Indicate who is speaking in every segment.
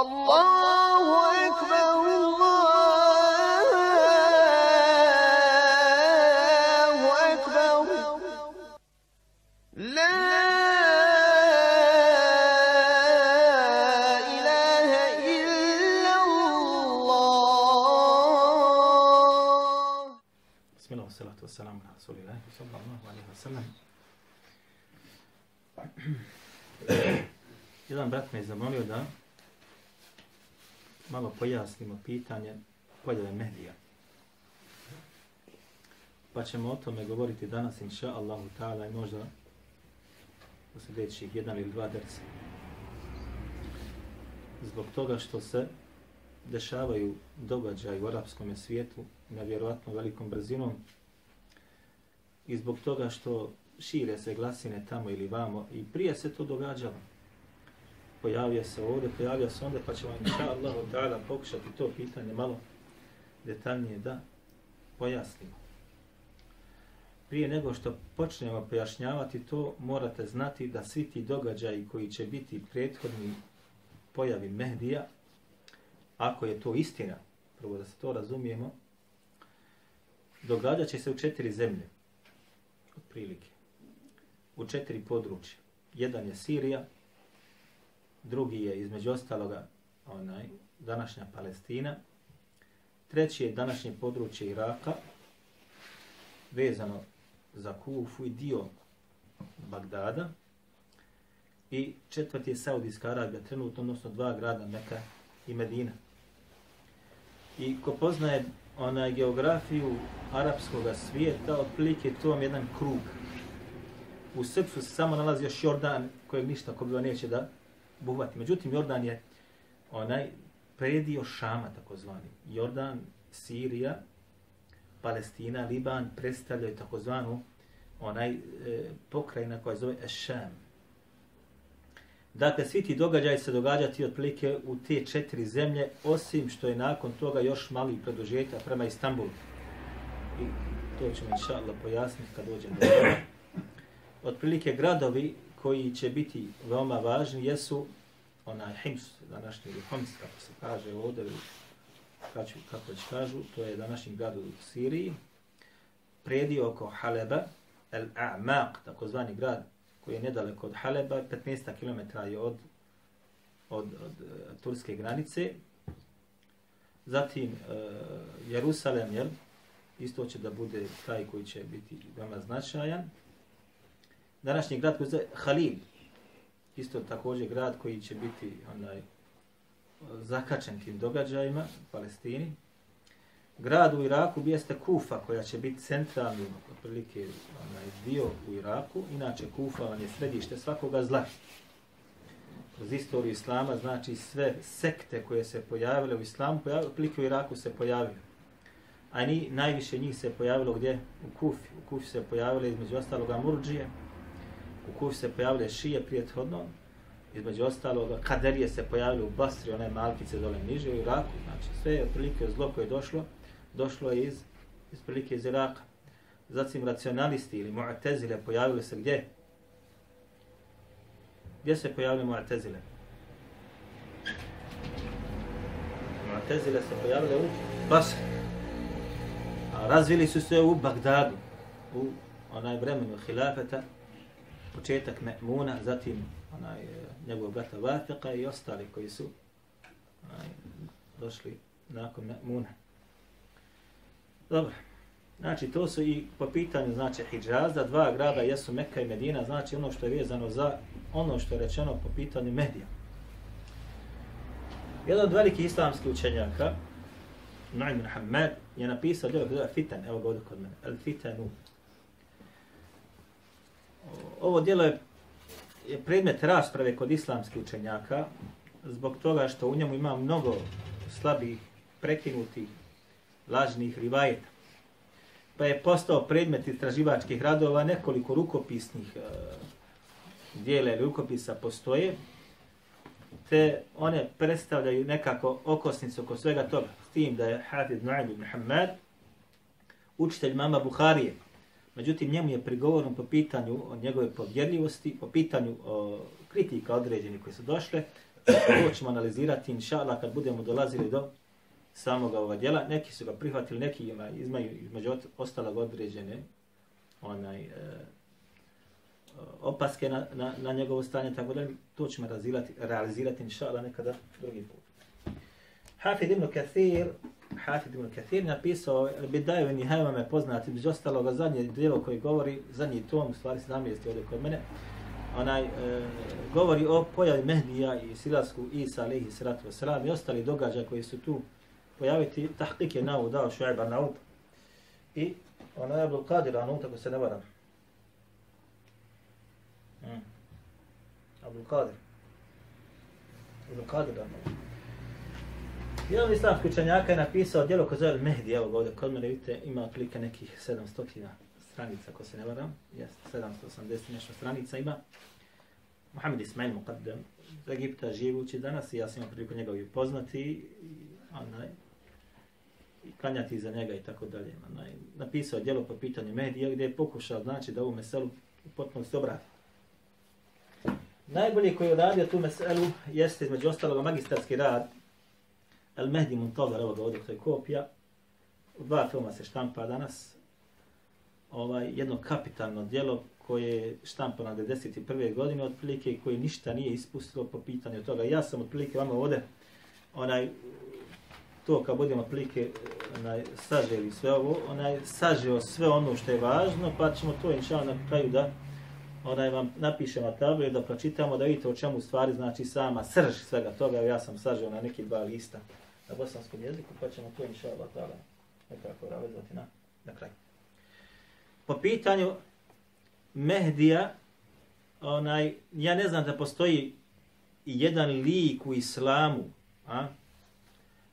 Speaker 1: الله أكبر الله أكبر لا إله إلا الله
Speaker 2: بسم الله والصلاة والسلام على رسول الله صلى الله عليه وسلم. Jedan brat me je malo pojasnimo pitanje pojave medija. Pa ćemo o tome govoriti danas, inša Allahu ta'ala, i možda u sljedećih jedan ili dva drca. Zbog toga što se dešavaju događaji u arapskom svijetu na vjerovatno velikom brzinom i zbog toga što šire se glasine tamo ili vamo i prije se to događalo. Pojavio se ovdje, pojavio se onda, pa ćemo inša Allahu ta'ala pokušati to pitanje malo detaljnije da pojasnimo. Prije nego što počnemo pojašnjavati to, morate znati da svi ti događaji koji će biti prethodni pojavi Mehdija, ako je to istina, prvo da se to razumijemo, događat će se u četiri zemlje, otprilike, u četiri područja. Jedan je Sirija, drugi je između ostaloga onaj, današnja Palestina, treći je današnje područje Iraka, vezano za Kufu i dio Bagdada, i četvrti je Saudijska Arabija, trenutno, odnosno dva grada, Meka i Medina. I ko poznaje onaj geografiju arapskog svijeta, otprilike to vam jedan krug. U srcu se samo nalazi još Jordan, kojeg ništa ko bilo neće da buhvati. Međutim, Jordan je onaj predio Šama, takozvani. Jordan, Sirija, Palestina, Liban predstavljaju takozvanu onaj e, pokrajina koja zove Ešam. Dakle, svi ti događaji se događati otprilike u te četiri zemlje, osim što je nakon toga još mali produžetak prema Istanbulu. I to ćemo inša Allah pojasniti kad dođem do toga. Otprilike gradovi koji će biti veoma važni jesu onaj Hims, današnji ili Homs, kako se kaže ovdje, kako, kako će kažu, to je današnji grad u Siriji, predio oko Haleba, El A'maq, takozvani grad koji je nedaleko od Haleba, 15 km je od, od, od eh, turske granice. Zatim uh, Jerusalem, jel, isto će da bude taj koji će biti veoma značajan. Današnji grad koji se Halil, isto također grad koji će biti onaj zakačen tim događajima u Palestini grad u Iraku jeste Kufa, koja će biti centralni otprilike onaj dio u Iraku. Inače, Kufa vam je središte svakoga zla. Kroz istoriju Islama, znači sve sekte koje se pojavile u Islamu, pojavile, otprilike u Iraku se pojavile. A ni, najviše njih se pojavilo gdje? U Kufi. U Kufi se pojavile između ostaloga Murđije. U Kufi se pojavile Šije prijethodno. Između ostaloga Kaderije se pojavile u Basri, one malkice dole niže u Iraku. Znači sve je otprilike zlo koje je došlo došlo je iz, iz prilike iz Iraka. Zatim racionalisti ili mu'tezile pojavili se gdje? Gdje se pojavili mu'tezile? Mu'tezile se pojavile u Basri. A razvili su se u Bagdadu, u onaj vremenu hilafeta, početak Me'muna, zatim onaj, e, njegov brata Vataka i ostali koji su onaj, došli nakon Me'muna. Dobro. Znači, to su i po pitanju, znači, Hidžaza, dva grada jesu Mekka i Medina, znači ono što je vezano za ono što je rečeno po pitanju medija. Jedan od velikih islamskih učenjaka, Nu'im bin je napisao djelo Fitan, evo ga ovdje kod mene, El Fitanu. Ovo djelo je, je predmet rasprave kod islamskih učenjaka, zbog toga što u njemu ima mnogo slabih, prekinutih lažnih rivajeta. Pa je postao predmet istraživačkih radova, nekoliko rukopisnih e, dijela ili rukopisa postoje, te one predstavljaju nekako okosnicu oko svega toga, s tim da je Hafid Nu'aib ibn Hamad, učitelj mama Buharije. Međutim, njemu je prigovorno po pitanju o njegove povjerljivosti, po pitanju o kritika određenih koji su došle, To ćemo analizirati, inša Allah, kad budemo dolazili do samog ovog djela. Neki su ga prihvatili, neki ima, izmaju između ostalog određene onaj, e, opaske na, na, na njegovo stanje, tako da to ćemo realizirati, realizirati inša Allah, nekada drugi put. Hafid ibn Kathir, Hafid ibn Kathir napisao Bidaju i me poznati, među ostaloga zadnje dijelo koji govori, zadnji tom, u stvari 17. ovdje kod mene, onaj, e, govori o pojavi Mehdija i Silasku Isa alaihi salatu wasalam i ostali događaja koji su tu pojaviti. Tahkik je navu dao Šuajba Naub i onaj Abdul Qadir Anu, tako se ne varam. Mm. Abdul Qadir. Abdul Qadir Anu. Jedan islamski učenjaka je napisao djelo koje zove Mehdi, evo ga ovdje kod mene, vidite, ima otprilike nekih 700 stranica, ako se ne varam, jes, 780 nešto stranica ima. Mohamed Ismail Muqaddam, iz Egipta živući danas i ja sam imao priliku njega i upoznati i, onaj, i klanjati za njega i tako dalje. Onaj, napisao djelo po pitanju medija gdje je pokušao znači da ovu meselu u potpunosti obrati. Najbolji koji je radio tu meselu jeste između ostaloga magistarski rad El Mehdi Muntazar, evo ga ovdje, to je kopija. Dva filma se štampa danas. Ovaj, jedno kapitalno djelo koje je štampano 1991. godine otprilike i koje ništa nije ispustilo po pitanju toga. Ja sam otprilike vama ovdje onaj, to kad budemo otprilike onaj, saželi sve ovo, onaj, sažeo sve ono što je važno, pa ćemo to inša na kraju da onaj vam napišem na tablu da pročitamo da vidite o čemu stvari znači sama srž svega toga. Ja sam sažeo na neki dva lista na bosanskom jeziku, pa ćemo to inša Allah ta'ala nekako ravezati na, na kraj. Po pitanju Mehdija, onaj, ja ne znam da postoji jedan lik u islamu, a,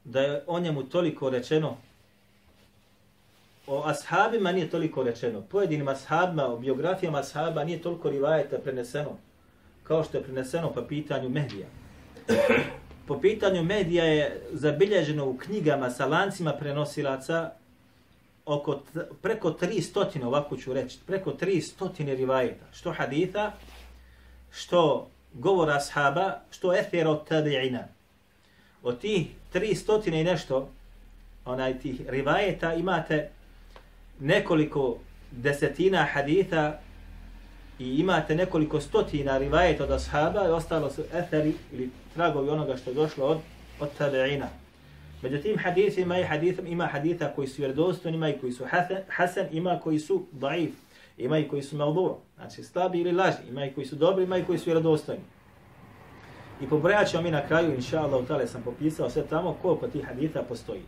Speaker 2: da je o njemu toliko rečeno, o ashabima nije toliko rečeno, pojedinim ashabima, o biografijama ashaba nije toliko rivajeta preneseno, kao što je preneseno po pitanju Mehdija. Po pitanju medija je zabilježeno u knjigama sa lancima prenosilaca oko t, preko 300, ovako ću reći, preko 300 rivajeta, što haditha, što govora ashaba, što ethera od tabi'ina. Od tih 300 i nešto, onaj tih rivajeta, imate nekoliko desetina haditha i imate nekoliko stotina rivajeta od ashaba i ostalo su etheri ili tragovi onoga što je došlo od, od tabeina. Međutim, hadith ima, i hadith, ima haditha koji su vjerodostojni, ima i koji su hasan, ima koji su daif, ima i koji su maudu, znači slabi ili lažni, ima i koji su dobri, ima i koji su vjerodostojni. I pobrojat ćemo mi na kraju, inša Allah, tale sam popisao sve tamo koliko tih haditha postoji.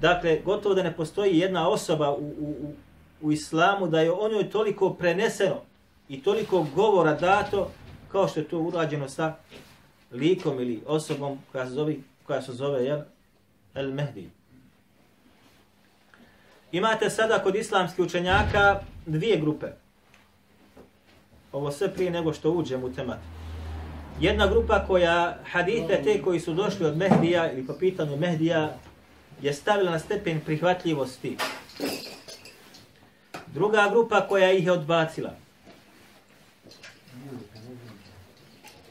Speaker 2: Dakle, gotovo da ne postoji jedna osoba u, u, u, islamu da je o njoj toliko preneseno i toliko govora dato kao što je to urađeno sa likom ili osobom koja se zove, koja se zove jel, El Mehdi. Imate sada kod islamskih učenjaka dvije grupe. Ovo sve prije nego što uđem u temat. Jedna grupa koja hadite te koji su došli od Mehdija ili po pitanju Mehdija je stavila na stepen prihvatljivosti. Druga grupa koja ih je odbacila.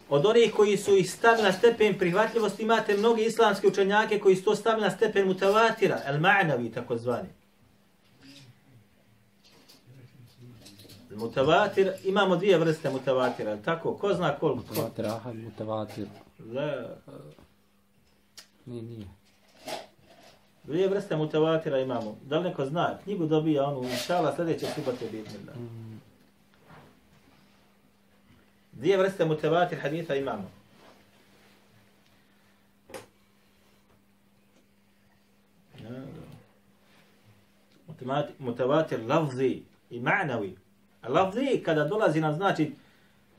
Speaker 2: Od onih koji su ih stavili na stepen prihvatljivosti imate mnogi islamske učenjake koji su to stavili na stepen mutavatira, el ma'navi tako zvani. Mutavatir, imamo dvije vrste mutavatira, tako? Ko zna koliko?
Speaker 3: Mutavatir, ahad, mutavatir.
Speaker 2: Da,
Speaker 3: Nije, nije.
Speaker 2: Dvije vrste mutavatira imamo. Da li neko zna? Knjigu dobija onu, inšala, sljedeće subate bitne. Da. Dvije vrste mutavatir haditha imamo. Ja, Mutavatir lafzi i ma'navi. A lafzi kada dolazi nam znači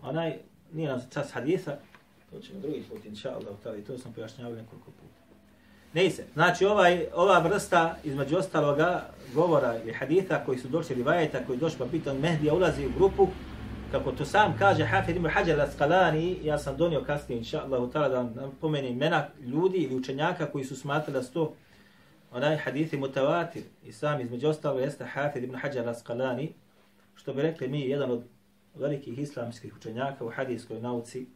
Speaker 2: onaj, nije nam čas haditha, to ćemo drugi put, inša Allah, to sam pojašnjavao nekoliko puta. Ne se. Znači ovaj, ova vrsta između ostaloga govora ili haditha koji su došli rivajeta koji došli pa pitan Mehdija ulazi u grupu kako to sam kaže Hafid ibn Hajar al-Asqalani, ja sam donio kasnije inša Allah da vam pomenem imena ljudi ili učenjaka koji su smatrali da su to onaj hadithi mutavatir i sam između ostalo jeste Hafid ibn Hajar al-Asqalani što bi rekli mi jedan od velikih islamskih učenjaka u hadijskoj nauci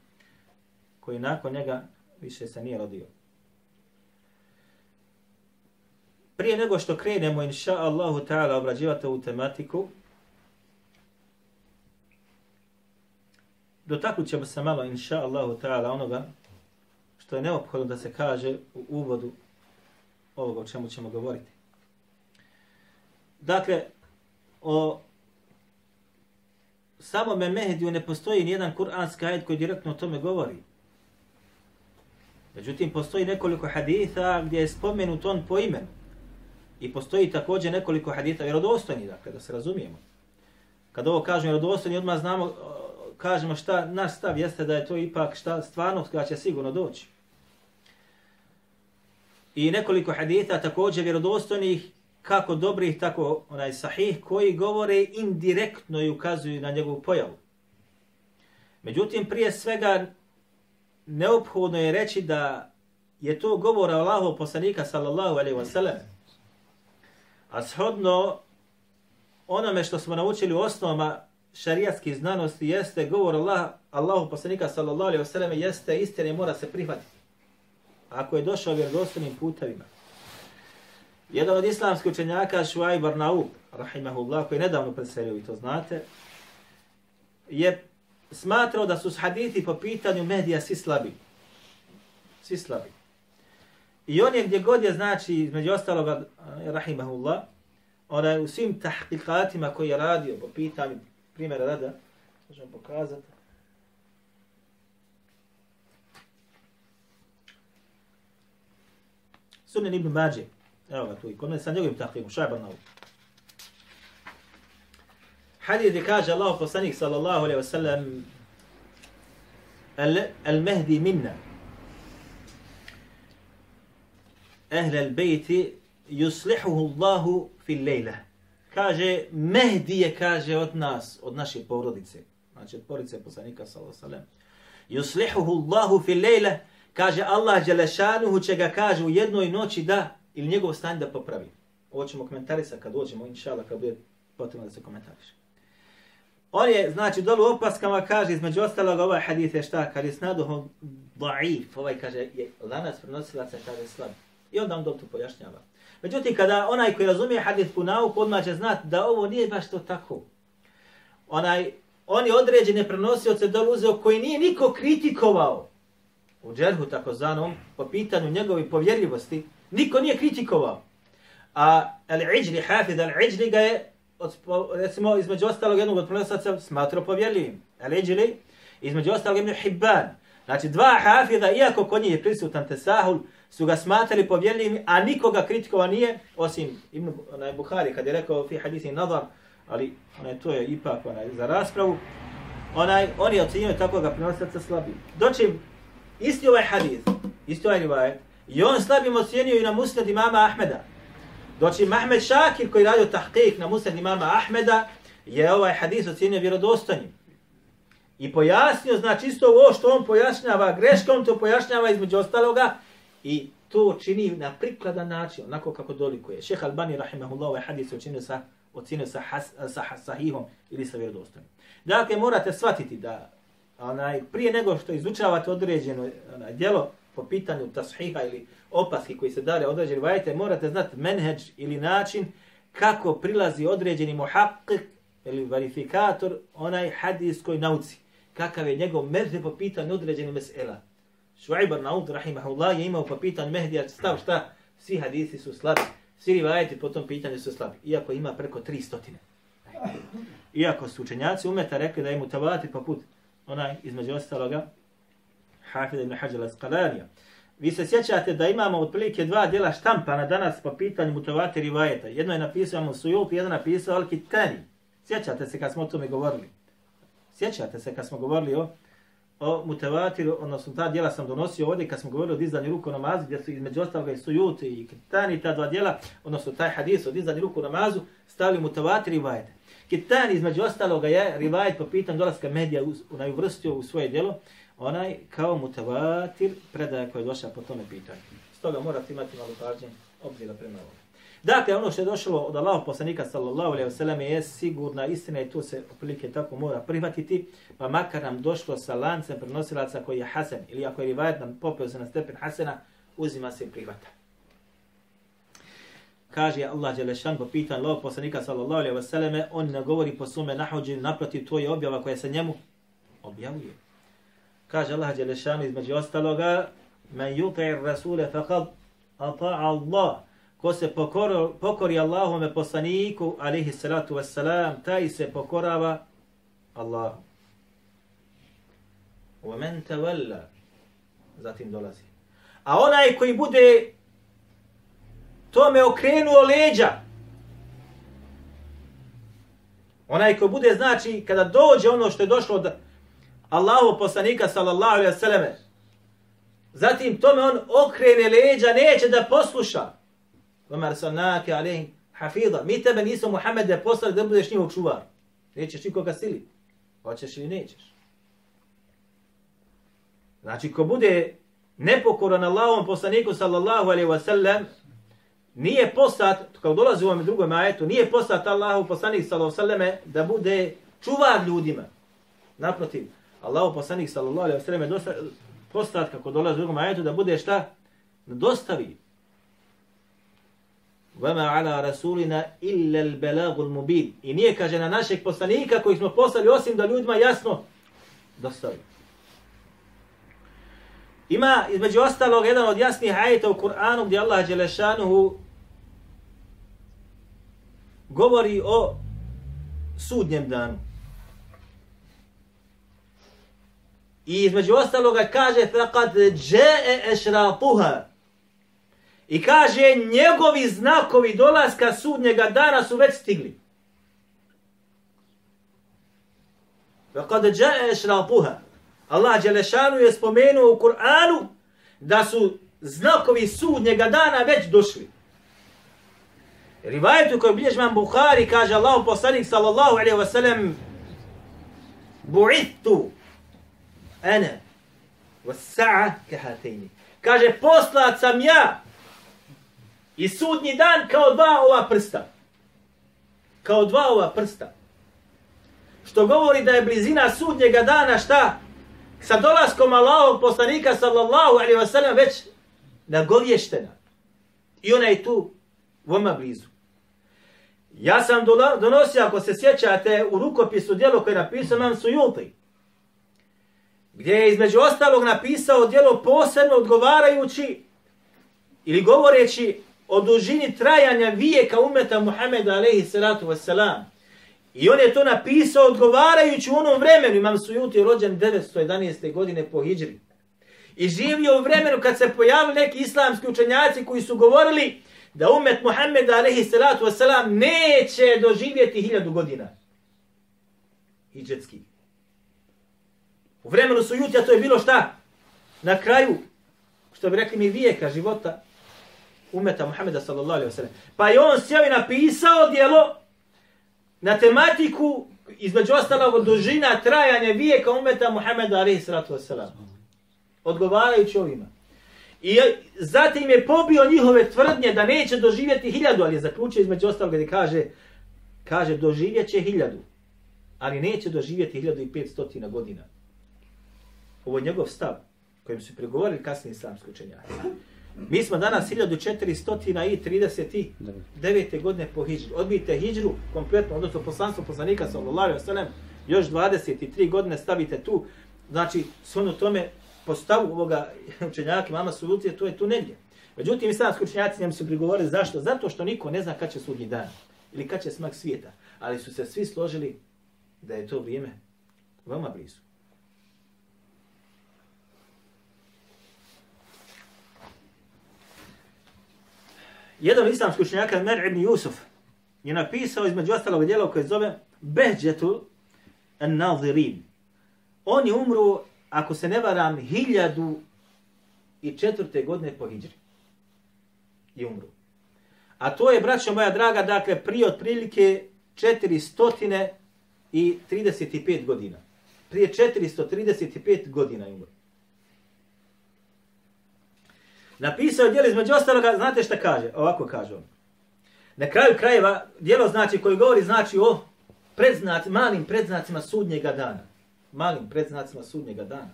Speaker 2: koji nakon njega više se nije rodio. Prije nego što krenemo, inša Allahu ta'ala, obrađivati ovu tematiku, dotaknut ćemo se malo, inša Allahu ta'ala, onoga što je neophodno da se kaže u uvodu ovoga o čemu ćemo govoriti. Dakle, o samome Mehdiju ne postoji nijedan kuranski ajed koji direktno o tome govori. Međutim, postoji nekoliko haditha gdje je spomenut on po imenu. I postoji također nekoliko hadita vjerodostojni, dakle, da se razumijemo. Kad ovo kažemo vjerodostojni, odmah znamo, kažemo šta, naš stav jeste da je to ipak šta stvarno koja će sigurno doći. I nekoliko hadita također vjerodostojnih, kako dobrih, tako onaj sahih, koji govore indirektno i ukazuju na njegovu pojavu. Međutim, prije svega, neophodno je reći da je to govor Allahov poslanika sallallahu alaihi wa sallam. A shodno onome što smo naučili u osnovama šarijatskih znanosti jeste govor Allah, Allahu poslanika sallallahu alaihi wasallam jeste jeste i mora se prihvatiti. Ako je došao vjerodostojnim putevima. Jedan od islamskih učenjaka, Šuaj Barnaub, rahimahullah, koji je nedavno preselio, i to znate, je smatrao da su hadithi po pitanju medija svi slabi. Svi slabi. I on je gdje god je, znači, između ostaloga, eh, rahimahullah, onaj u svim tahkikatima koji je radio po pitanju, primjera rada, možemo pokazati, Sunan ibn Mađe, evo ga tu i kod mene sa njegovim tahkikom, šajban na ovu. Hadith kaže Allah poslanik sallallahu alaihi wa sallam al-mehdi minna ehle al-Bejti yuslihuhu Allahu fil lejla. Kaže, Mehdi je, kaže, od nas, od naše porodice. Znači, od porodice poslanika, sallallahu sallam. Yuslihuhu Allahu fil lejla. Kaže, Allah Đelešanuhu će ga kaže u jednoj noći da, ili njegov stanje da popravi. Ovo ćemo komentarisati kad dođemo, inša Allah, kad bude potrebno da se komentariše. On je, znači, dolu opaskama kaže, između ostalog, ovaj hadith je šta, kad je snaduhom da'if, ovaj kaže, je lanas prenosilaca kaže slab. I onda on to pojašnjava. Međutim, kada onaj koji razumije hadith po nauku, odmah će znati da ovo nije baš to tako. Onaj, oni određene prenosioce dolu uzeo koji nije niko kritikovao u džerhu takozvanom po pitanju njegove povjerljivosti, niko nije kritikovao. A al-Iđli, Hafid al-Iđli ga je od, recimo, između ostalog jednog od prenosaca smatrao povjerljivim. Al-Iđli, između ostalog Ibn Hibban. Znači, dva hafida, iako kod njih je prisutan tesahul, su ga smatrali povjerljivim, a nikoga kritikova nije, osim Ibn onaj, Buhari, kad je rekao fi hadisi nadar, ali onaj, to je ipak onaj, za raspravu, onaj, on je tako ga prenosaca slabim. Doći, isti ovaj hadis, isti ovaj rivajet, i on slabim ocjenio i na musnad imama Ahmeda. Doći Mahmed Šakir koji radio tahqiq na musnad imama Ahmeda je ovaj hadis ocjenio vjerodostanjim. I pojasnio, znači isto ovo što on pojašnjava, greškom, to pojašnjava između ostaloga i to čini na prikladan način, onako kako dolikuje. Šeha Albani, rahimahullah, ovaj hadis ocjenio sa, ocinio sa, has, sa, sa sahihom ili sa vjerodostojnim. Dakle, morate shvatiti da onaj, prije nego što izučavate određeno onaj, djelo, po pitanju tashiha ili opaski koji se dare određeni vajete, morate znati menheđ ili način kako prilazi određeni muhakkik ili verifikator onaj hadijskoj nauci. Kakav je njegov mehdi po pitanju određenih mesela. Šuaib Arnaud, rahimahullah, je imao po pitanju mehdija stav šta? Svi hadisi su slabi. Svi rivajeti po tom pitanju su slabi. Iako ima preko tri stotine. Iako su učenjaci umeta rekli da je mutavati poput onaj između ostaloga Hafid ibn Hajar al-Asqalanija. Vi se sjećate da imamo otprilike dva djela štampana danas po pitanju mutovati rivajeta. Jedno je napisao imamo Sujup, jedno je napisao Al-Kitani. Sjećate se kad smo o tome govorili? Sjećate se kad smo govorili o, o mutevatiru, odnosno ta djela sam donosio ovdje kad smo govorili o dizanju ruku namazu, gdje su između ostaloga i Sujut i Kitani, ta dva djela, odnosno taj hadis o dizanju ruku namazu, stavili mutavati rivajete. Kitani između ostaloga je rivajet po pitanju dolaska medija u, uvrstio u svoje djelo, onaj kao mutavatir predaja koja je došla po tome pitanju. Stoga morate imati malo pažnje obzira prema ovom. Dakle, ono što je došlo od Allahov poslanika sallallahu alejhi ve selleme je sigurna istina i to se otprilike tako mora prihvatiti, pa makar nam došlo sa lancem prenosilaca koji je hasan ili ako je rivajet nam popeo se na stepen hasena, uzima se i prihvata. Kaže Allah Đelešan po pitan Allahov poslanika sallallahu alejhi ve selleme, on ne govori po svome nahođenju, naprotiv to je objava koja se njemu objavuje. Kaže Allah Đelešan između ostaloga, men yuti'ir rasule faqad ata'a Allah ko se pokori, pokori Allahome poslaniku, alihi salatu wassalam, taj se pokorava Allahu. Wa men tawalla, zatim dolazi. A onaj koji bude tome okrenuo leđa, onaj koji bude, znači, kada dođe ono što je došlo od Allahu poslanika, sallallahu alaihi wa sallame, zatim tome on okrene leđa, neće da posluša. وما رسلناك عليه حفيظا. Mi تبا نيسو Muhammed ده بوصل ده بوزيش نيمو كشوار نيتش نيكو كسيلي واتشش لي Znači, ko bude nepokoran Allahom poslaniku sallallahu alaihi wa sallam, nije poslat, kao dolazi u ovom drugom ajetu, nije poslat Allahu poslanik sallallahu alaihi wa da bude čuvar ljudima. Naprotiv, Allahu poslanik sallallahu alaihi wa sallam je poslat, kako dolazi u drugom ajetu, da bude šta? Dostavi, Vama ala rasulina illa al-balagul mubin. I nije kaže na našeg poslanika koji smo poslali osim da ljudima jasno dostavi. Ima između ostalog jedan od jasnih ajeta u Kur'anu gdje Allah Đelešanuhu govori o sudnjem danu. I između ostaloga kaže faqad جَاءَ أَشْرَاطُهَا I kaže, njegovi znakovi dolaska sudnjega dana su već stigli. Kada jae šrapuha, Allah Đelešanu je spomenuo u Kur'anu da su znakovi sudnjega dana već došli. Rivajetu koji bilježi man Bukhari kaže Allah poslanik sallallahu alaihi wa sallam bu'ittu ana was sa'a. Kaže, poslat sam ja I sudnji dan kao dva ova prsta. Kao dva ova prsta. Što govori da je blizina sudnjega dana šta? Sa dolaskom Allahog poslanika sallallahu alaihi wa sallam već nagovještena. I ona je tu voma blizu. Ja sam donosio, ako se sjećate, u rukopisu dijelo koje je napisao nam su Julti. Gdje je između ostalog napisao dijelo posebno odgovarajući ili govoreći o dužini trajanja vijeka umeta Muhameda alaihi salatu wasalam. I on je to napisao odgovarajući u onom vremenu. Imam Sujuti rođen 911. godine po Hidžri. I živio u vremenu kad se pojavili neki islamski učenjaci koji su govorili da umet Muhammeda alaihi salatu wasalam neće doživjeti hiljadu godina. Hidžetski. U vremenu Sujutija to je bilo šta? Na kraju, što bi rekli mi vijeka života, umeta Muhameda sallallahu alaihi wasallam. Pa je on sjeo i napisao dijelo na tematiku između ostalog dužina trajanja vijeka umeta Muhameda alaihi sallatu wasallam. Odgovarajući ovima. I zatim je pobio njihove tvrdnje da neće doživjeti hiljadu, ali je zaključio između ostalog gdje kaže, kaže doživjet će hiljadu, ali neće doživjeti hiljadu i petstotina godina. Ovo je njegov stav kojim su pregovorili kasni islamski učenjaci. Mi smo danas 1439. godine po hijđru. Odbijte hijđru kompletno, odnosno poslanstvo poslanika sallallahu alaihi wa još 23 godine stavite tu, znači, s tome tome postavu ovoga učenjaka, mama su lucije, to je tu negdje. Međutim, islamski učenjaci njemu su prigovorili zašto? Zato što niko ne zna kad će sudnji dan ili kad će smak svijeta. Ali su se svi složili da je to vrijeme veoma blizu. Jedan islamski učenjaka, Mer ibn Yusuf, je napisao između ostalog dijela koje zove Behđetu an-Nazirin. On je umru, ako se ne varam, hiljadu i četvrte godine po hijđri. I umru. A to je, braćo moja draga, dakle, prije otprilike 435 i 35 godina. Prije 435 godina je umru. Napisao je između ostaloga, znate šta kaže? Ovako kaže on. Na kraju krajeva, djelo znači koji govori znači o predznac, malim predznacima sudnjega dana. Malim predznacima sudnjega dana.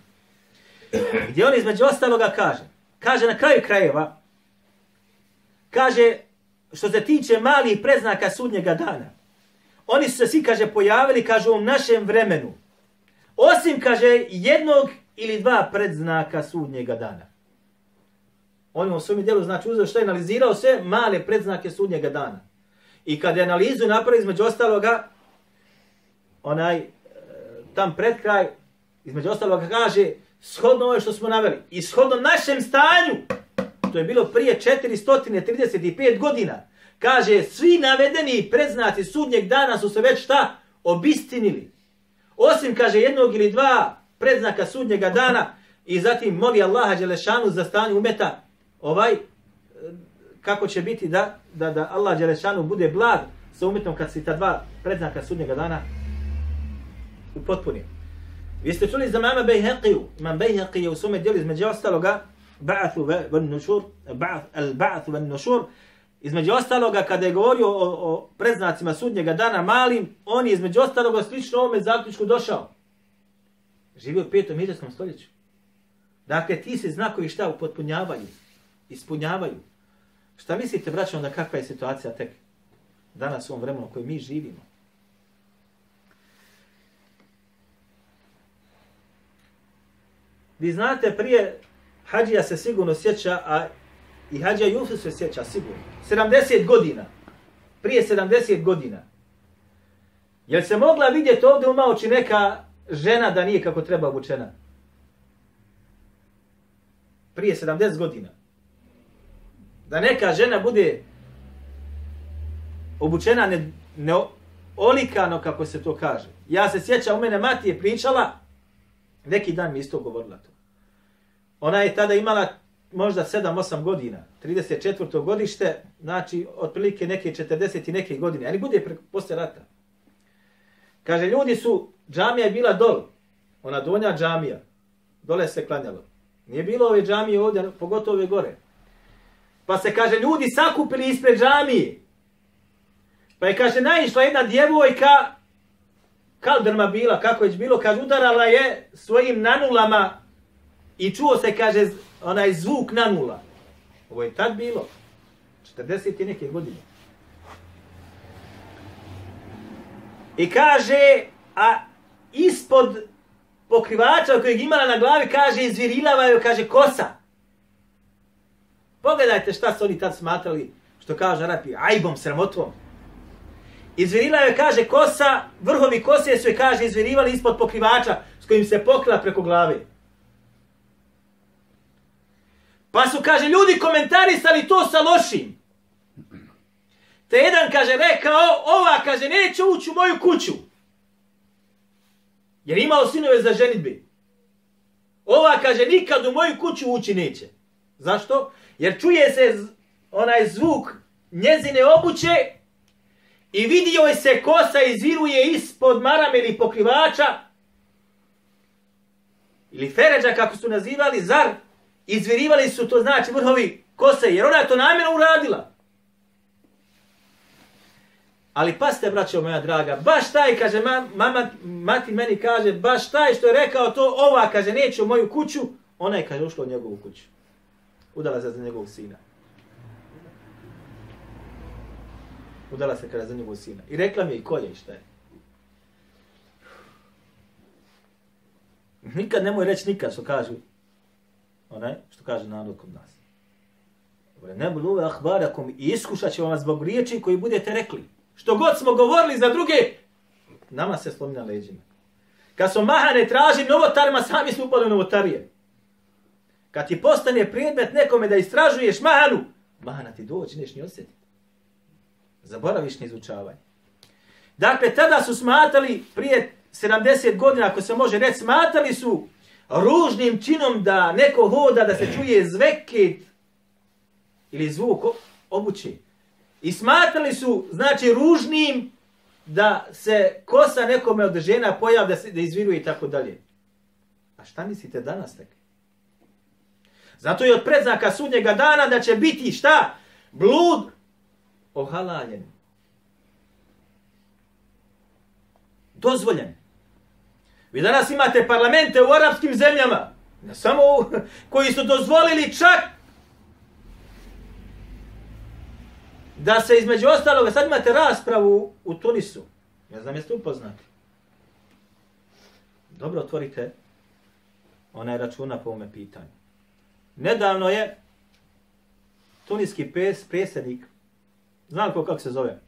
Speaker 2: Gdje on između ostaloga kaže, kaže na kraju krajeva, kaže, što se tiče malih predznaka sudnjega dana, oni su se svi, kaže, pojavili, kaže, u našem vremenu. Osim, kaže, jednog ili dva predznaka sudnjega dana. On u svom dijelu, znači, uzeo što je analizirao sve male predznake sudnjega dana. I kad je analizu napravio između ostaloga, onaj, e, tam pred kraj, između ostaloga kaže, shodno ovo što smo naveli, i shodno našem stanju, to je bilo prije 435 godina, kaže, svi navedeni predznaci sudnjeg dana su se već šta? Obistinili. Osim, kaže, jednog ili dva predznaka sudnjega dana i zatim moli Allaha Đelešanu za stanje umeta ovaj, e, kako će biti da, da, da Allah Đelešanu bude blag sa umetom kad se ta dva predznaka sudnjega dana upotpuni. Vi ste čuli za mama Bejheqiju. Imam Bejheqij je u svome dijelu između ostaloga ba'athu van nušur, al ba'athu van nušur, između ostaloga kada je govorio o, o predznacima sudnjega dana malim, on je između ostaloga slično ovome zaključku došao. Živio u petom hiđarskom stoljeću. Dakle, ti se znakovi šta upotpunjavaju, ispunjavaju. Šta mislite, braćo, onda kakva je situacija tek danas u ovom vremenu u kojem mi živimo? Vi znate, prije Hadžija se sigurno sjeća, a i Hadžija Jusuf se sjeća sigurno. 70 godina. Prije 70 godina. Jel se mogla vidjeti ovdje u maoči neka žena da nije kako treba obučena? Prije 70 godina. Da neka žena bude obučena ne, ne olikano kako se to kaže. Ja se sjećam, u mene mati je pričala, neki dan mi isto govorila to. Ona je tada imala možda 7-8 godina, 34. godište, znači otprilike neke 40 i neke godine, ali bude pre, posle rata. Kaže, ljudi su, džamija je bila dol, ona donja džamija, dole se klanjalo. Nije bilo ove džamije ovdje, pogotovo ove gore. Pa se, kaže, ljudi sakupili ispred džamije. Pa je, kaže, naišla jedna djevojka, kaldrma bila, kako je bilo, kaže, udarala je svojim nanulama i čuo se, kaže, onaj zvuk nanula. Ovo je tad bilo. 40 i neke godine. I kaže, a ispod pokrivača kojeg imala na glavi, kaže, izvirilava joj, kaže, kosa. Pogledajte šta su oni tad smatrali, što kaže Arapi, ajbom, sramotvom. Izvirila je, kaže, kosa, vrhovi kose su je, kaže, izvirivali ispod pokrivača s kojim se pokrila preko glave. Pa su, kaže, ljudi komentarisali to sa lošim. Te jedan, kaže, rekao, ova, kaže, neće ući u moju kuću. Jer imao sinove za ženitbe. Ova, kaže, nikad u moju kuću ući neće. Zašto? Jer čuje se onaj zvuk njezine obuće i vidi joj se kosa izviruje ispod marame ili pokrivača ili feređa, kako su nazivali, zar izvirivali su to znači vrhovi kose, jer ona je to namjerno uradila. Ali pa ste, braćo moja draga, baš taj, kaže, ma, mama, mati meni kaže, baš taj što je rekao to, ova, kaže, neću u moju kuću, ona je, kaže, ušla u njegovu kuću. Udala se za njegovog sina. Udala se kada za njegovog sina. I rekla mi je i je i šta je. Nikad nemoj reći nikad što kažu. Onaj, što kaže narod kod nas. Ne budu ove ahbarakom i iskušat će vam zbog riječi koji budete rekli. Što god smo govorili za druge, nama se slomi na leđima. Kad smo mahane tražili novotarima, sami smo upali novotarije. Kad ti postane predmet nekome da istražuješ mahanu, mahana ti dođe, neš ni osjetiti. Zaboraviš ni izučavanje. Dakle, tada su smatali, prije 70 godina, ako se može reći, smatali su ružnim činom da neko hoda, da se čuje zveket ili zvuk obuće. I smatrali su, znači, ružnim da se kosa nekome od žena pojav da se da izviruje i tako dalje. A šta mislite danas tek? Zato je od predznaka sudnjega dana da će biti šta? Blud ohalaljen. Dozvoljen. Vi danas imate parlamente u arapskim zemljama, ne samo u, koji su dozvolili čak da se između ostaloga, sad imate raspravu u Tunisu, ne znam jeste upoznati. Dobro otvorite onaj računa po ovome pitanju. Nedavno je tuniski pes, predsjednik, znam ko kako se zove?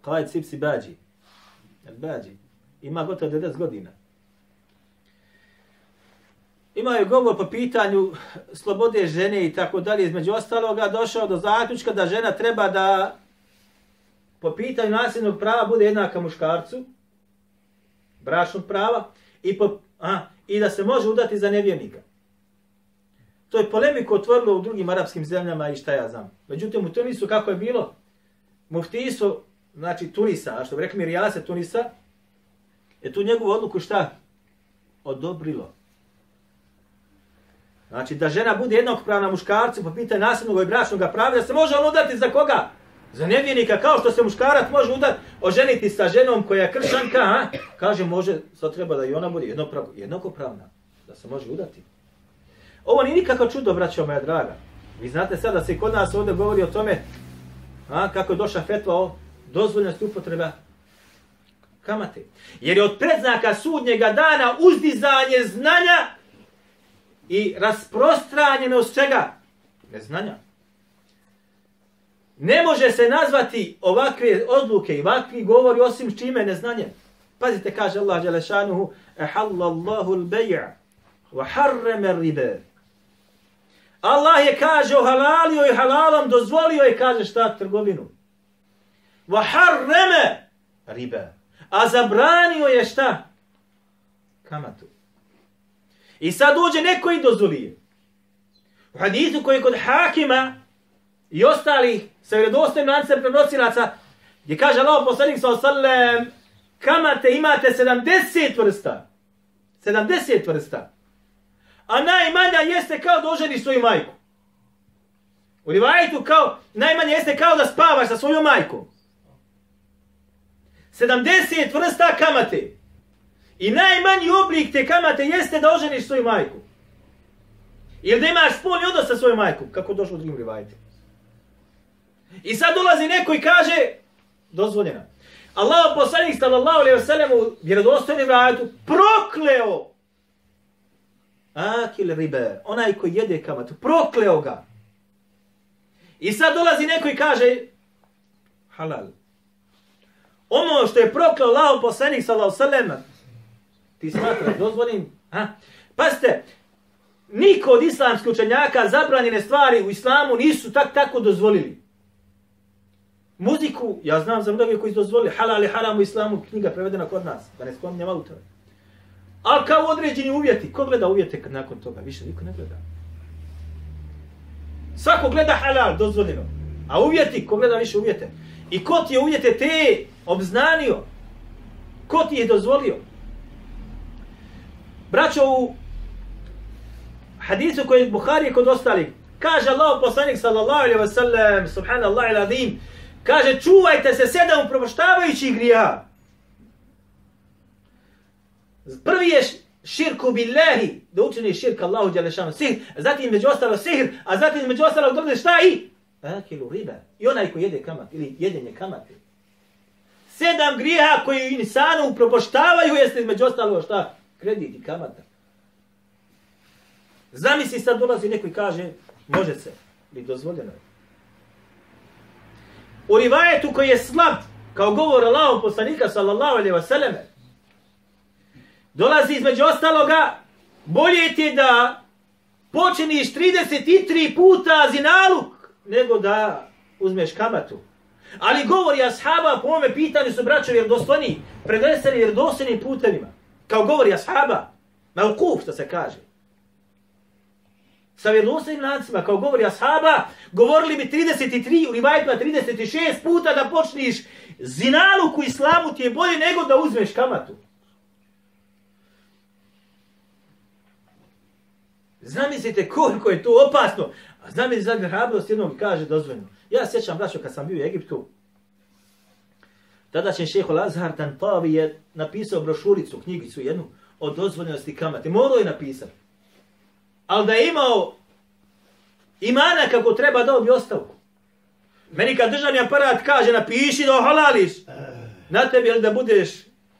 Speaker 2: Kajt Sipsi Bađi. Bađi. Ima gotovo 90 godina. Imaju govor po pitanju slobode žene i tako dalje. Između ostaloga došao do zaključka da žena treba da po pitanju nasljednog prava bude jednaka muškarcu, bračnog prava, i, po, a, i da se može udati za nevjernika. To je polemiku otvorilo u drugim arapskim zemljama i šta ja znam. Međutim, u Tunisu kako je bilo, muftijstvo, znači Tunisa, a što bi rekli mi Rijase Tunisa, je tu njegovu odluku šta? Odobrilo. Znači da žena bude jednakopravna muškarcu po pitanju nasljednog i bračnog prava, da se može on udati za koga? Za nevjernika, kao što se muškarac može udati, oženiti sa ženom koja je kršanka, a? kaže može, sad treba da i ona bude jednakopravna, da se može udati. Ovo nije nikakav čudo, braćo moja draga. Vi znate sad da se kod nas ovdje govori o tome a, kako je došla fetva o dozvoljnosti upotreba kamate. Jer je od predznaka sudnjega dana uzdizanje znanja i rasprostranjenost čega? Neznanja. Ne može se nazvati ovakve odluke i ovakvi govori osim s čime neznanje. Pazite, kaže Allah Đelešanuhu, ehallallahu l-beja, wa harreme ribe. Allah je kaže ohalalio i halalom, dozvolio je kaže šta trgovinu. Wa harreme ribe. A zabranio je šta? Kamatu. I sad uđe neko i dozvolije. U hadithu koji je kod hakima i ostalih sa vjerodostojnim lancem prenosilaca, gdje kaže Allah poslanik sa osallam, kamate imate 70 vrsta. 70 vrsta. A najmanja jeste kao da oženi svoju majku. U rivajtu kao, najmanje jeste kao da spavaš sa svojom majkom. 70 vrsta kamate. I najmanji oblik te kamate jeste da oženiš svoju majku. Ili da imaš spolni odnos sa svojom majkom. Kako došlo u drugim rivajtima. I sad dolazi neko i kaže, dozvoljena. Allah poslanik sallallahu alaihi wa sallam u vjerodostojnim rajatu prokleo akil ribe, onaj koji jede kamatu, prokleo ga. I sad dolazi neko i kaže halal. Ono što je prokleo Allah poslanik sallallahu alaihi wa sallam ti smatraš dozvoljim? Ha? Pazite, niko od islamskih učenjaka zabranjene stvari u islamu nisu tak tako dozvolili. Muziku, ja znam za mnoge koji su dozvolili halal i haram u islamu, knjiga prevedena kod nas, da ne spominjem autore. A kao određeni uvjeti, ko gleda uvjete nakon toga? Više niko ne gleda. Svako gleda halal, dozvoljeno. A uvjeti, ko gleda više uvjete? I ko ti je uvjete te obznanio? Ko ti je dozvolio? Braćo, u hadisu koji je Buhari kod ostalih, kaže Allah poslanik sallallahu alaihi wa sallam, subhanallah iladim, kaže čuvajte se sedam upropoštavajućih grija. Prvi je širku billahi, da učini širk Allahu djelešanu sihr, zatim među ostalo sihr, a zatim među ostalo dođe šta i? Akilu riba. I onaj ko jede kamat, ili jedenje kamate. Sedam grija koji insanu upropoštavaju jeste među ostalo šta? kredit i kamata. Zamisli sad dolazi neko i kaže, može se, li dozvoljeno je. U rivajetu koji je slab, kao govor Allahom poslanika sallallahu alaihi wa sallam, dolazi između ostaloga, bolje ti je da počiniš 33 puta zinaluk, nego da uzmeš kamatu. Ali govori ashaba po ome pitanju su braćovi vjerodostojni, preneseni vjerodostojnim putevima kao govori ashaba, malkuf što se kaže. Sa vjerovostojnim lancima, kao govori ashaba, govorili bi 33 u vajtma 36 puta da počniš zinaluku islamu ti je bolje nego da uzmeš kamatu. Zamislite koliko je to opasno. A zamislite za hrabrost jednom kaže dozvoljeno. Ja sjećam, braćo, kad sam bio u Egiptu, tada će šeho Lazhar Tantavi je napisao brošuricu, knjigicu jednu, o dozvoljenosti kamate. Morao je napisati. Ali da je imao imana kako treba dao bi ostavku. Meni kad državni aparat kaže napiši da ohalališ, na tebi ili da budeš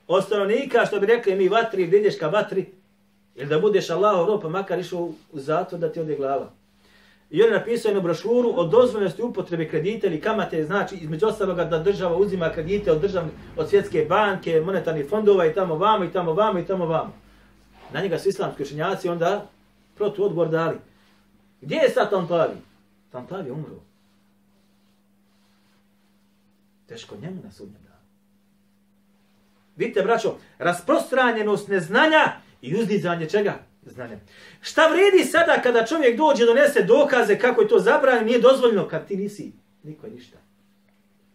Speaker 2: ostanovnika, što bi rekli mi vatri, gdje ideš ka vatri, ili da budeš Allahov rob, pa makar išao u zatvor da ti ode glava. I on je napisao jednu brošuru o dozvoljnosti upotrebe kredita ili kamate, znači između ostaloga da država uzima kredite od, državne, od svjetske banke, monetarnih fondova i tamo vamo i tamo vamo i tamo vamo. Na njega su islamski učenjaci onda protu odgovor dali. Gdje je sad Tantavi? Tantavi je umro. Teško njemu na sudnjem danu. Vidite, braćo, rasprostranjenost neznanja i uzdizanje čega? Znanja. Šta vredi sada kada čovjek dođe donese dokaze kako je to zabranjeno, nije dozvoljeno kad ti nisi niko je ništa.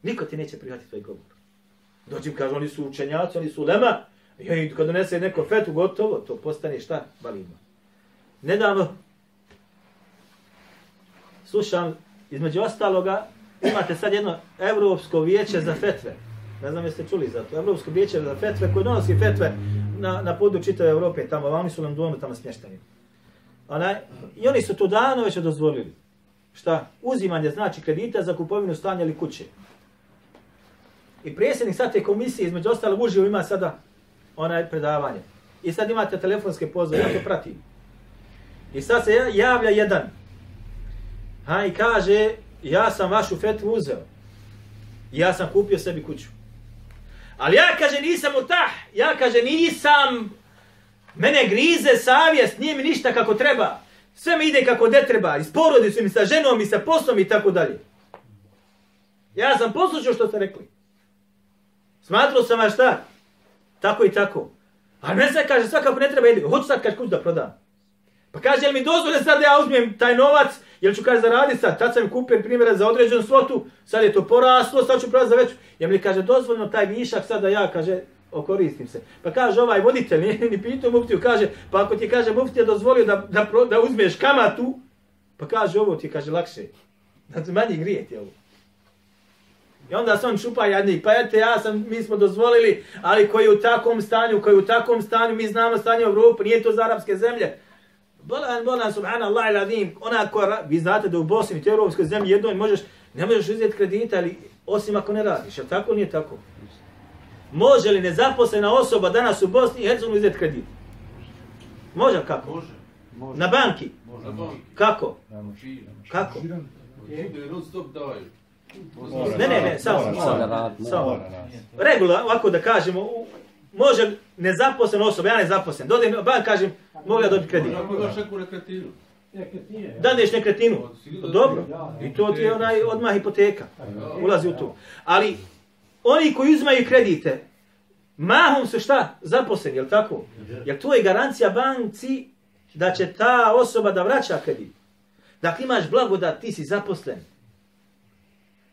Speaker 2: Niko ti neće prihvatiti tvoj govor. Dođim, kaže, oni su učenjaci, oni su lema, i kad donese neko fetu, gotovo, to postane šta? Balima. Nedavno slušam, između ostaloga, imate sad jedno Evropsko vijeće za fetve. Ne znam jeste čuli za to. Evropsko vijeće za fetve koje donosi fetve na, na podu čitave Evrope, tamo, oni su nam dvojno tamo smješteni. Onaj, I oni su to dano već dozvolili. Šta? Uzimanje znači kredita za kupovinu stanja ili kuće. I predsjednik sad te komisije, između ostalog, uživo ima sada onaj predavanje. I sad imate telefonske pozove, ja to pratim. I sad se javlja jedan. Ha, i kaže, ja sam vašu fetvu uzeo. Ja sam kupio sebi kuću. Ali ja, kaže, nisam utah. Ja, kaže, nisam... Mene grize savjest, nije mi ništa kako treba. Sve mi ide kako ne treba. I s porodicom, i sa ženom, i sa poslom, i tako dalje. Ja sam poslušao što ste rekli. Smatrao sam vas šta? Tako i tako. A ne sad kaže, svakako ne treba ide. Hoću sad kaže kuću da prodam. Pa kaže, jel mi dozvore sad da ja uzmem taj novac, jel ću kaže zaraditi sad, tad sam kupio primjera za određenu svotu, sad je to poraslo, sad ću prati za veću. Jel mi kaže, dozvoljno taj višak sad da ja, kaže, okoristim se. Pa kaže ovaj voditelj, nije ni pitao muftiju, kaže, pa ako ti kaže muftija dozvolio da, da, da uzmeš kamatu, pa kaže ovo ti kaže lakše. Znači manji grijet je ovo. I onda se on čupa jadnik, pa jete, ja sam, mi smo dozvolili, ali koji je u takvom stanju, koji je u takvom stanju, mi znamo stanje u Evropu, nije to za arapske zemlje. Bolan, bolan, subhanallah il adim, ona koja, vi znate da u Bosni, u europskoj zemlji jednoj možeš, ne možeš uzeti kredita, ali osim ako ne radiš, jel tako nije tako? Može li nezaposlena osoba danas u Bosni i Hercegovini uzeti kredit? Može kako?
Speaker 4: Može. Može.
Speaker 2: Na banki?
Speaker 4: Može. banki.
Speaker 2: Kako? Kako?
Speaker 4: Bude non stop daju.
Speaker 2: Ne, ne, ne, samo, samo, samo. Regula, ovako da kažemo, može nezaposlena osoba, ja nezaposlen, dodajem, bank kažem, mogu ja dobiti kredit.
Speaker 4: Ako daš neku nekretinu.
Speaker 2: Dadeš nekretinu, dobro, i to ti je onaj odmah hipoteka, ulazi u to. Ali oni koji uzmaju kredite, mahom su šta? Zaposleni, jel tako? Jer to je garancija banci da će ta osoba da vraća kredit. Dakle, imaš blagodat, ti si zaposlen.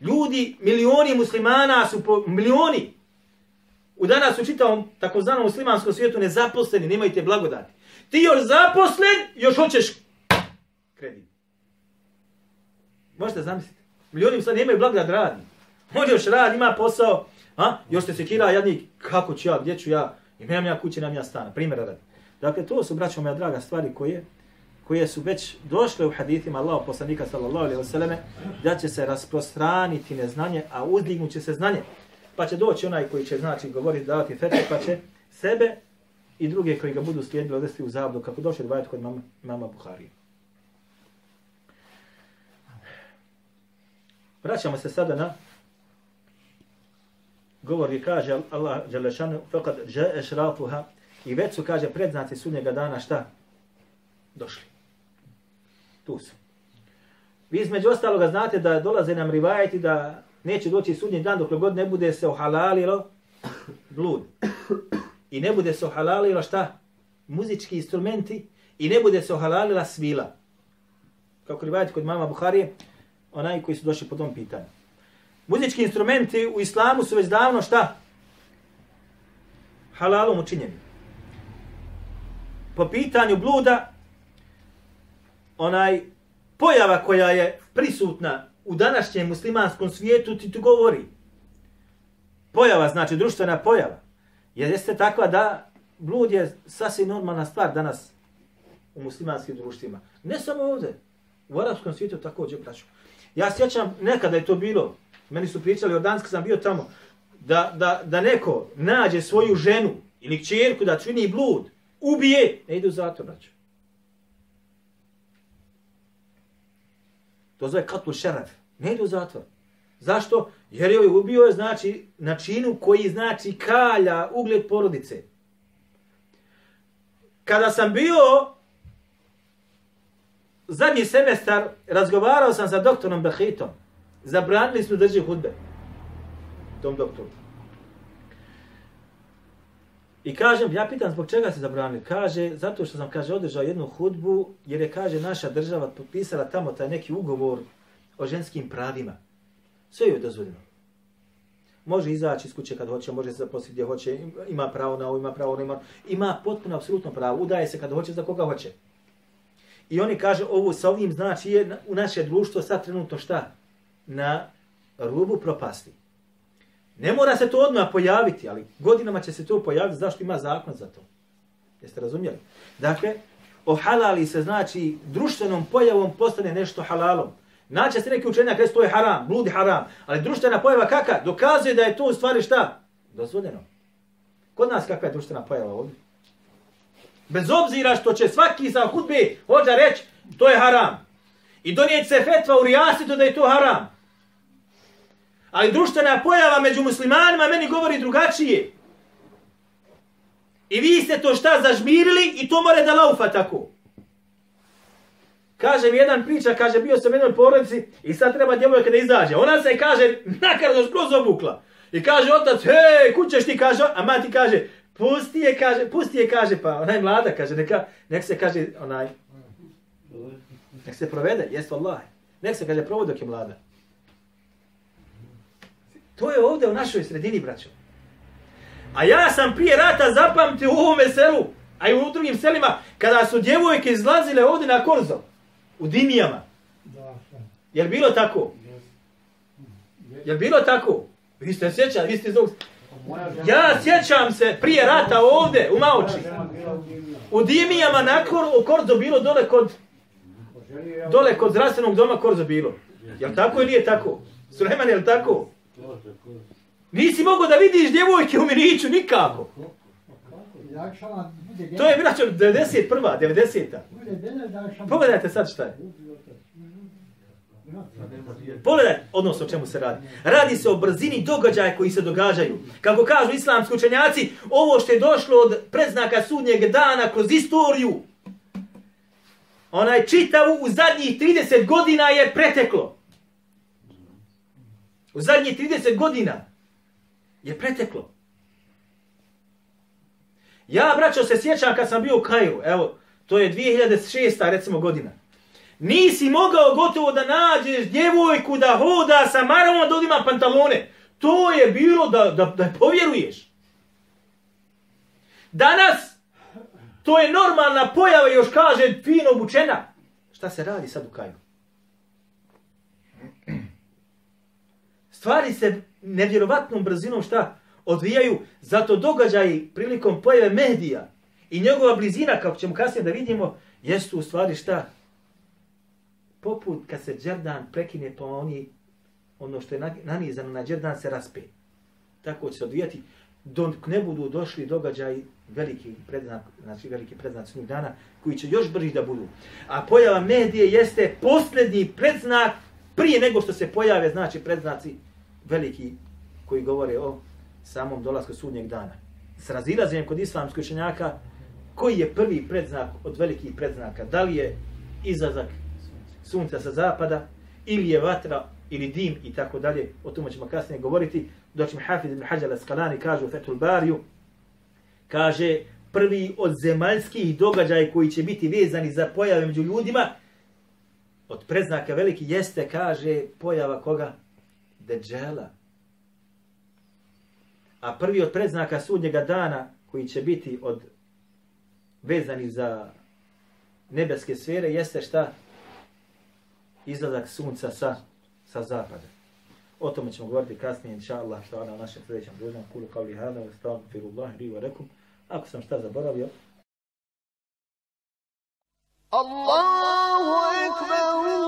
Speaker 2: Ljudi, milioni muslimana su po, milioni. U danas u čitavom takozvanom muslimanskom svijetu nezaposleni, nemaju te blagodati. Ti još zaposlen, još hoćeš kredit. Možete zamisliti. Milioni sad nemaju blagodat radi. On još radi, ima posao, a? još se sekira jadnik, kako ću ja, gdje ću ja, imam ja kuće, nemam ja stana, primjera radi. Dakle, to su, braćo moja draga, stvari koje koje su već došle u hadithima Allaho poslanika sallallahu alejhi ve selleme da će se rasprostraniti neznanje, a uzdignut će se znanje. Pa će doći onaj koji će znači govoriti davati fetve, pa će sebe i druge koji ga budu slijedili odvesti u zabdu, kako došli dvajati kod mama, mama Buharije. Vraćamo se sada na govor gdje kaže Allah Đelešanu, faqad ja'a šrafuha, i već su, kaže, predznaci sunnjega dana šta? Došli. Tu su. Vi između ostaloga znate da dolaze nam rivajeti da neće doći sudnji dan dok god ne bude se ohalalilo blud. I ne bude se ohalalilo šta? Muzički instrumenti i ne bude se ohalalila svila. Kako rivajeti kod mama Buharije, onaj koji su došli po tom pitanju. Muzički instrumenti u islamu su već davno šta? Halalom učinjeni. Po pitanju bluda, onaj pojava koja je prisutna u današnjem muslimanskom svijetu ti tu govori. Pojava, znači društvena pojava. Jer jeste takva da blud je sasvim normalna stvar danas u muslimanskim društvima. Ne samo ovdje, u arapskom svijetu također braću. Ja sjećam, nekada je to bilo, meni su pričali, od Danska sam bio tamo, da, da, da neko nađe svoju ženu ili čerku da čini blud, ubije, ne ide u zatvor, braću. To zove katlu šeref. Ne ide u zatvor. Zašto? Jer je ubio je znači načinu koji znači kalja ugled porodice. Kada sam bio zadnji semestar, razgovarao sam sa doktorom Behitom. Zabranili smo drži hudbe. Tom doktoru. I kažem, ja pitam zbog čega se zabranili. Kaže, zato što sam, kaže, održao jednu hudbu, jer je, kaže, naša država potpisala tamo taj neki ugovor o ženskim pravima. Sve je dozvoljeno. Može izaći iz kuće kad hoće, može se zaposliti gdje hoće, ima pravo na ovo, ima pravo na ono, ima. Ima potpuno, apsolutno pravo. Udaje se kad hoće, za koga hoće. I oni kaže, ovo sa ovim znači je u naše društvo sad trenutno šta? Na rubu propasti. Ne mora se to odmah pojaviti, ali godinama će se to pojaviti, zašto ima zakon za to? Jeste razumjeli? Dakle, ohalali se znači društvenom pojavom postane nešto halalom. Naće se neki učenjak reći to je haram, bludi haram, ali društvena pojava kaka? Dokazuje da je to u stvari šta? Dozvoljeno. Kod nas kakva je društvena pojava ovdje? Bez obzira što će svaki sa hudbe hođa reći to je haram. I donijeti se fetva u rijasitu da je to haram. Ali društvena pojava među muslimanima meni govori drugačije. I vi ste to šta zažmirili i to more da laufa tako. Kaže mi jedan priča, kaže bio sam u jednoj porodici i sad treba djevojka da izađe. Ona se kaže nakarno skroz obukla. I kaže otac, hej, kućeš ti, kaže, a mati kaže, pusti je, kaže, pusti je, kaže, pa onaj mlada, kaže, neka, nek se, kaže, onaj, nek se provede, jest Allah. Nek se, kaže, provodi dok je mlada. To je ovdje u našoj sredini, braćo. A ja sam prije rata zapamtio u ovome selu, a i u drugim selima, kada su djevojke izlazile ovdje na korzo, u dimijama. Je bilo tako? Je bilo tako? Vi ste sjećali, vi ste iz ovog... Ja sjećam se prije rata ovdje, u Maoči. U dimijama na kor, u Korzo bilo dole kod... Dole kod zdravstvenog doma Korzo bilo. Je tako ili je tako? Suleman, je tako? Nisi mogao da vidiš djevojke u Miriću, nikako. To je braćo 91. 90. Pogledajte sad šta je. Pogledaj odnos o čemu se radi. Radi se o brzini događaja koji se događaju. Kako kažu islamski učenjaci, ovo što je došlo od predznaka sudnjeg dana kroz istoriju, onaj čitavu u zadnjih 30 godina je preteklo. U zadnje 30 godina je preteklo. Ja, braćo, se sjećam kad sam bio u Kairu, evo, to je 2006. recimo godina. Nisi mogao gotovo da nađeš djevojku da hoda sa maramom da odima pantalone. To je bilo da, da, da povjeruješ. Danas, to je normalna pojava još kaže fino obučena. Šta se radi sad u Kairu? Stvari se nevjerovatnom brzinom šta odvijaju, zato događaji prilikom pojave medija i njegova blizina, kako ćemo kasnije da vidimo, jesu u stvari šta? Poput kad se Đerdan prekine, pa oni, ono što je nanizano na Đerdan se raspe. Tako će se odvijati dok ne budu došli događaji veliki predznak, znači veliki predznak sunnjeg dana, koji će još brži da budu. A pojava medije jeste posljednji predznak prije nego što se pojave, znači predznaci veliki koji govore o samom dolasku sudnjeg dana. S razilazenjem kod islamskih učenjaka, koji je prvi predznak od velikih predznaka? Da li je izazak sunca sa zapada, ili je vatra, ili dim i tako dalje, o tome ćemo kasnije govoriti. Doći mi Hafiz ibn Hajar al-Skalani kaže u Fethul Bariju, kaže prvi od zemaljskih događaja koji će biti vezani za pojave među ljudima, od predznaka veliki jeste, kaže, pojava koga? deđela. A prvi od predznaka sudnjega dana koji će biti od vezani za nebeske sfere jeste šta? Izlazak sunca sa, sa zapada. O tome ćemo govoriti kasnije, inša Allah, što ona u našem sljedećem družnom Kulu kavli hana, ustavom, firullahi, riva rekum. Ako sam šta zaboravio,
Speaker 1: Allahu ekber,